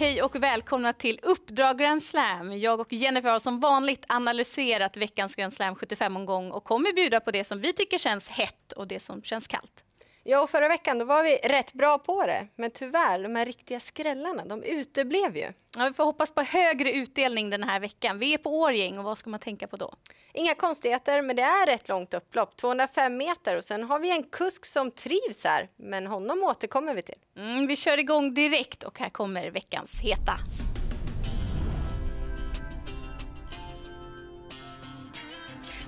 Hej och välkomna till Uppdrag Grand Slam. Jag och Jennifer har som vanligt analyserat veckans Grand Slam 75-omgång och kommer bjuda på det som vi tycker känns hett och det som känns kallt. Ja, och förra veckan då var vi rätt bra på det. Men tyvärr, de här riktiga skrällarna, de uteblev ju. Ja, vi får hoppas på högre utdelning den här veckan. Vi är på Årjäng och vad ska man tänka på då? Inga konstigheter, men det är rätt långt upplopp, 205 meter. Och sen har vi en kusk som trivs här, men honom återkommer vi till. Mm, vi kör igång direkt och här kommer veckans heta.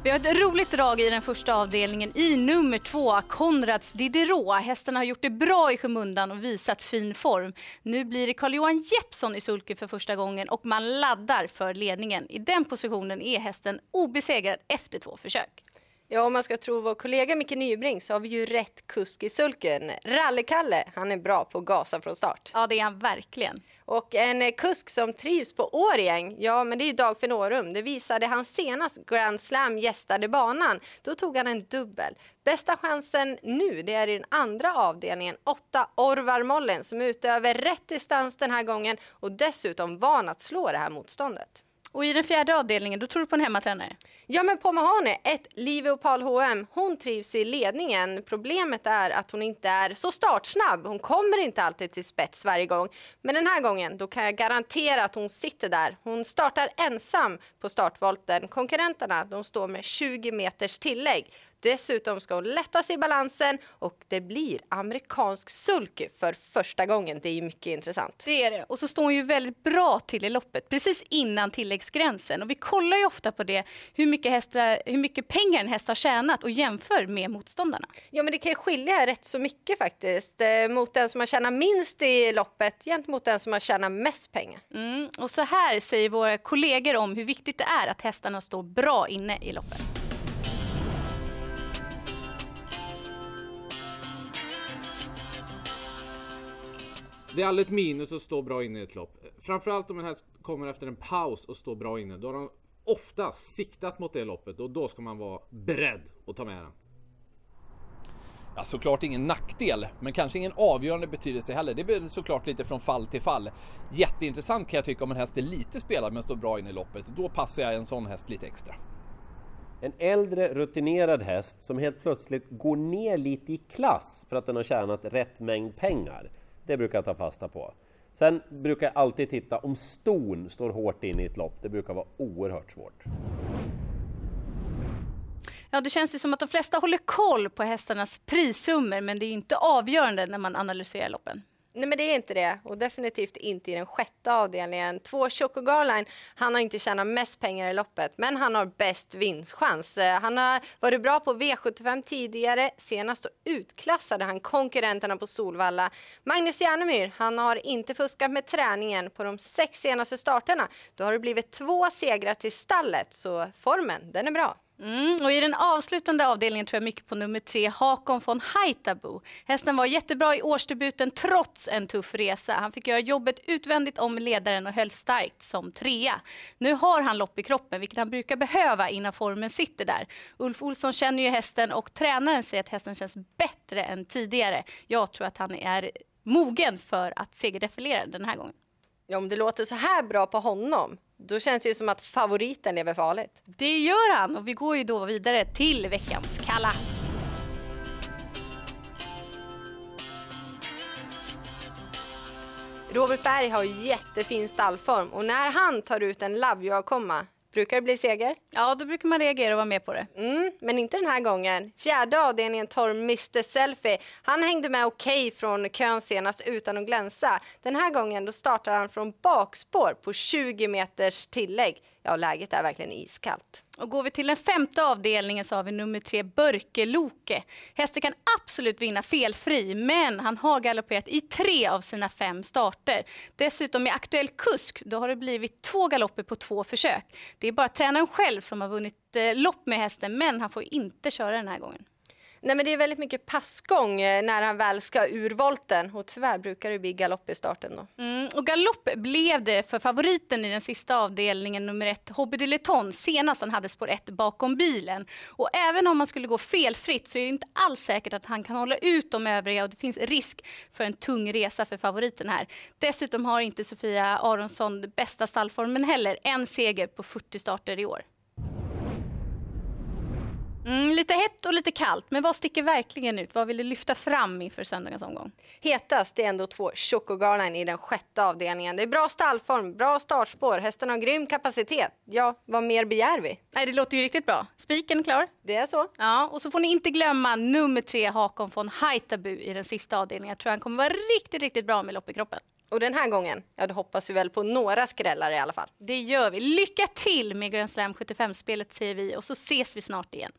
Vi har ett roligt drag i den första avdelningen i nummer två, Konrads Diderot. Hästen har gjort det bra i skymundan och visat fin form. Nu blir det Carl-Johan Jeppsson i sulky för första gången och man laddar för ledningen. I den positionen är hästen obesegrad efter två försök. Ja, om man ska tro vår kollega Micke Nybring så har vi ju rätt kusk i sulken. Rallykalle, han är bra på att gasa från start. Ja, det är han verkligen. Och en eh, kusk som trivs på Årjäng, ja men det är ju Dag Fenorum. Det visade han senast Grand Slam gästade banan. Då tog han en dubbel. Bästa chansen nu, det är i den andra avdelningen, åtta Orvar Mollen som är ute över rätt distans den här gången och dessutom van att slå det här motståndet. Och i den fjärde avdelningen, då tror du på en hemmatränare? Ja, men på Mahane, ett och Paul H&M. Hon trivs i ledningen. Problemet är att hon inte är så startsnabb. Hon kommer inte alltid till spets varje gång. Men den här gången, då kan jag garantera att hon sitter där. Hon startar ensam på startvolten. Konkurrenterna, de står med 20 meters tillägg. Dessutom ska hon lätta sig i balansen och det blir amerikansk sulky för första gången. Det är ju mycket intressant. Det är det. Och så står hon ju väldigt bra till i loppet, precis innan tilläggsgränsen. Och vi kollar ju ofta på det, hur mycket, hästar, hur mycket pengar en häst har tjänat och jämför med motståndarna. Ja, men det kan ju skilja rätt så mycket faktiskt eh, mot den som har tjänat minst i loppet gentemot den som har tjänat mest pengar. Mm. Och så här säger våra kollegor om hur viktigt det är att hästarna står bra inne i loppet. Det är aldrig ett minus att stå bra inne i ett lopp. Framförallt om en häst kommer efter en paus och står bra inne. Då har de ofta siktat mot det loppet och då ska man vara beredd att ta med den. Ja, såklart ingen nackdel, men kanske ingen avgörande betydelse heller. Det blir såklart lite från fall till fall. Jätteintressant kan jag tycka om en häst är lite spelad men står bra in i loppet. Då passar jag en sån häst lite extra. En äldre rutinerad häst som helt plötsligt går ner lite i klass för att den har tjänat rätt mängd pengar. Det brukar jag ta fasta på. Sen brukar jag alltid titta om ston står hårt in i ett lopp. Det brukar vara oerhört svårt. Ja, det känns ju som att de flesta håller koll på hästarnas prissummor, men det är ju inte avgörande när man analyserar loppen. Nej, men det är inte det. Och definitivt inte i den sjätte avdelningen. Två Choco Garline, han har inte tjänat mest pengar i loppet, men han har bäst vinstchans. Eh, han har varit bra på V75 tidigare. Senast då utklassade han konkurrenterna på Solvalla. Magnus Järnemyr, han har inte fuskat med träningen på de sex senaste starterna. Då har det blivit två segrar till stallet, så formen, den är bra. Mm, och I den avslutande avdelningen tror jag mycket på nummer tre, Hakon von Haitabo. Hästen var jättebra i årsdebuten trots en tuff resa. Han fick göra jobbet utvändigt om ledaren och höll starkt som trea. Nu har han lopp i kroppen, vilket han brukar behöva innan formen sitter där. Ulf Olsson känner ju hästen och tränaren säger att hästen känns bättre än tidigare. Jag tror att han är mogen för att segerdefilera den här gången. Ja, om det låter så här bra på honom, då känns det ju som att favoriten lever farligt. Det gör han och vi går ju då vidare till veckans kalla. Robert Berg har jättefin stallform och när han tar ut en Lavio-avkomma brukar det bli seger. Ja, då brukar man reagera och vara med på det. Mm, men inte den här gången. Fjärde avdelningen tar Mr Selfie. Han hängde med okej okay från kön senast utan att glänsa. Den här gången då startar han från bakspår på 20 meters tillägg. Ja, läget är verkligen iskallt. Och går vi till den femte avdelningen så har vi nummer tre Börkeloke. Hästen kan absolut vinna felfri, men han har galopperat i tre av sina fem starter. Dessutom med aktuell kusk, då har det blivit två galopper på två försök. Det är bara tränaren själv som har vunnit eh, lopp med hästen, men han får inte köra den här gången. Nej, men det är väldigt mycket passgång eh, när han väl ska ur volten och tyvärr brukar det bli galopp i starten då. Mm, och galopp blev det för favoriten i den sista avdelningen, nummer ett, Hobby Diletton, senast han hade spår ett bakom bilen. Och även om man skulle gå felfritt så är det inte alls säkert att han kan hålla ut de övriga och det finns risk för en tung resa för favoriten här. Dessutom har inte Sofia Aronsson bästa stallformen heller, en seger på 40 starter i år. Mm, lite hett och lite kallt, men vad sticker verkligen ut? Vad vill du lyfta fram inför söndagens omgång? Hetast är ändå två Chocogarline i den sjätte avdelningen. Det är bra stallform, bra startspår, hästen har grym kapacitet. Ja, vad mer begär vi? Nej, det låter ju riktigt bra. Spiken klar? Det är så. Ja, och så får ni inte glömma nummer tre Hakon von Haitabu i den sista avdelningen. Jag tror han kommer vara riktigt, riktigt bra med lopp i kroppen. Och den här gången, ja då hoppas vi väl på några skrällar i alla fall. Det gör vi. Lycka till med Grand Slam 75-spelet säger vi och så ses vi snart igen.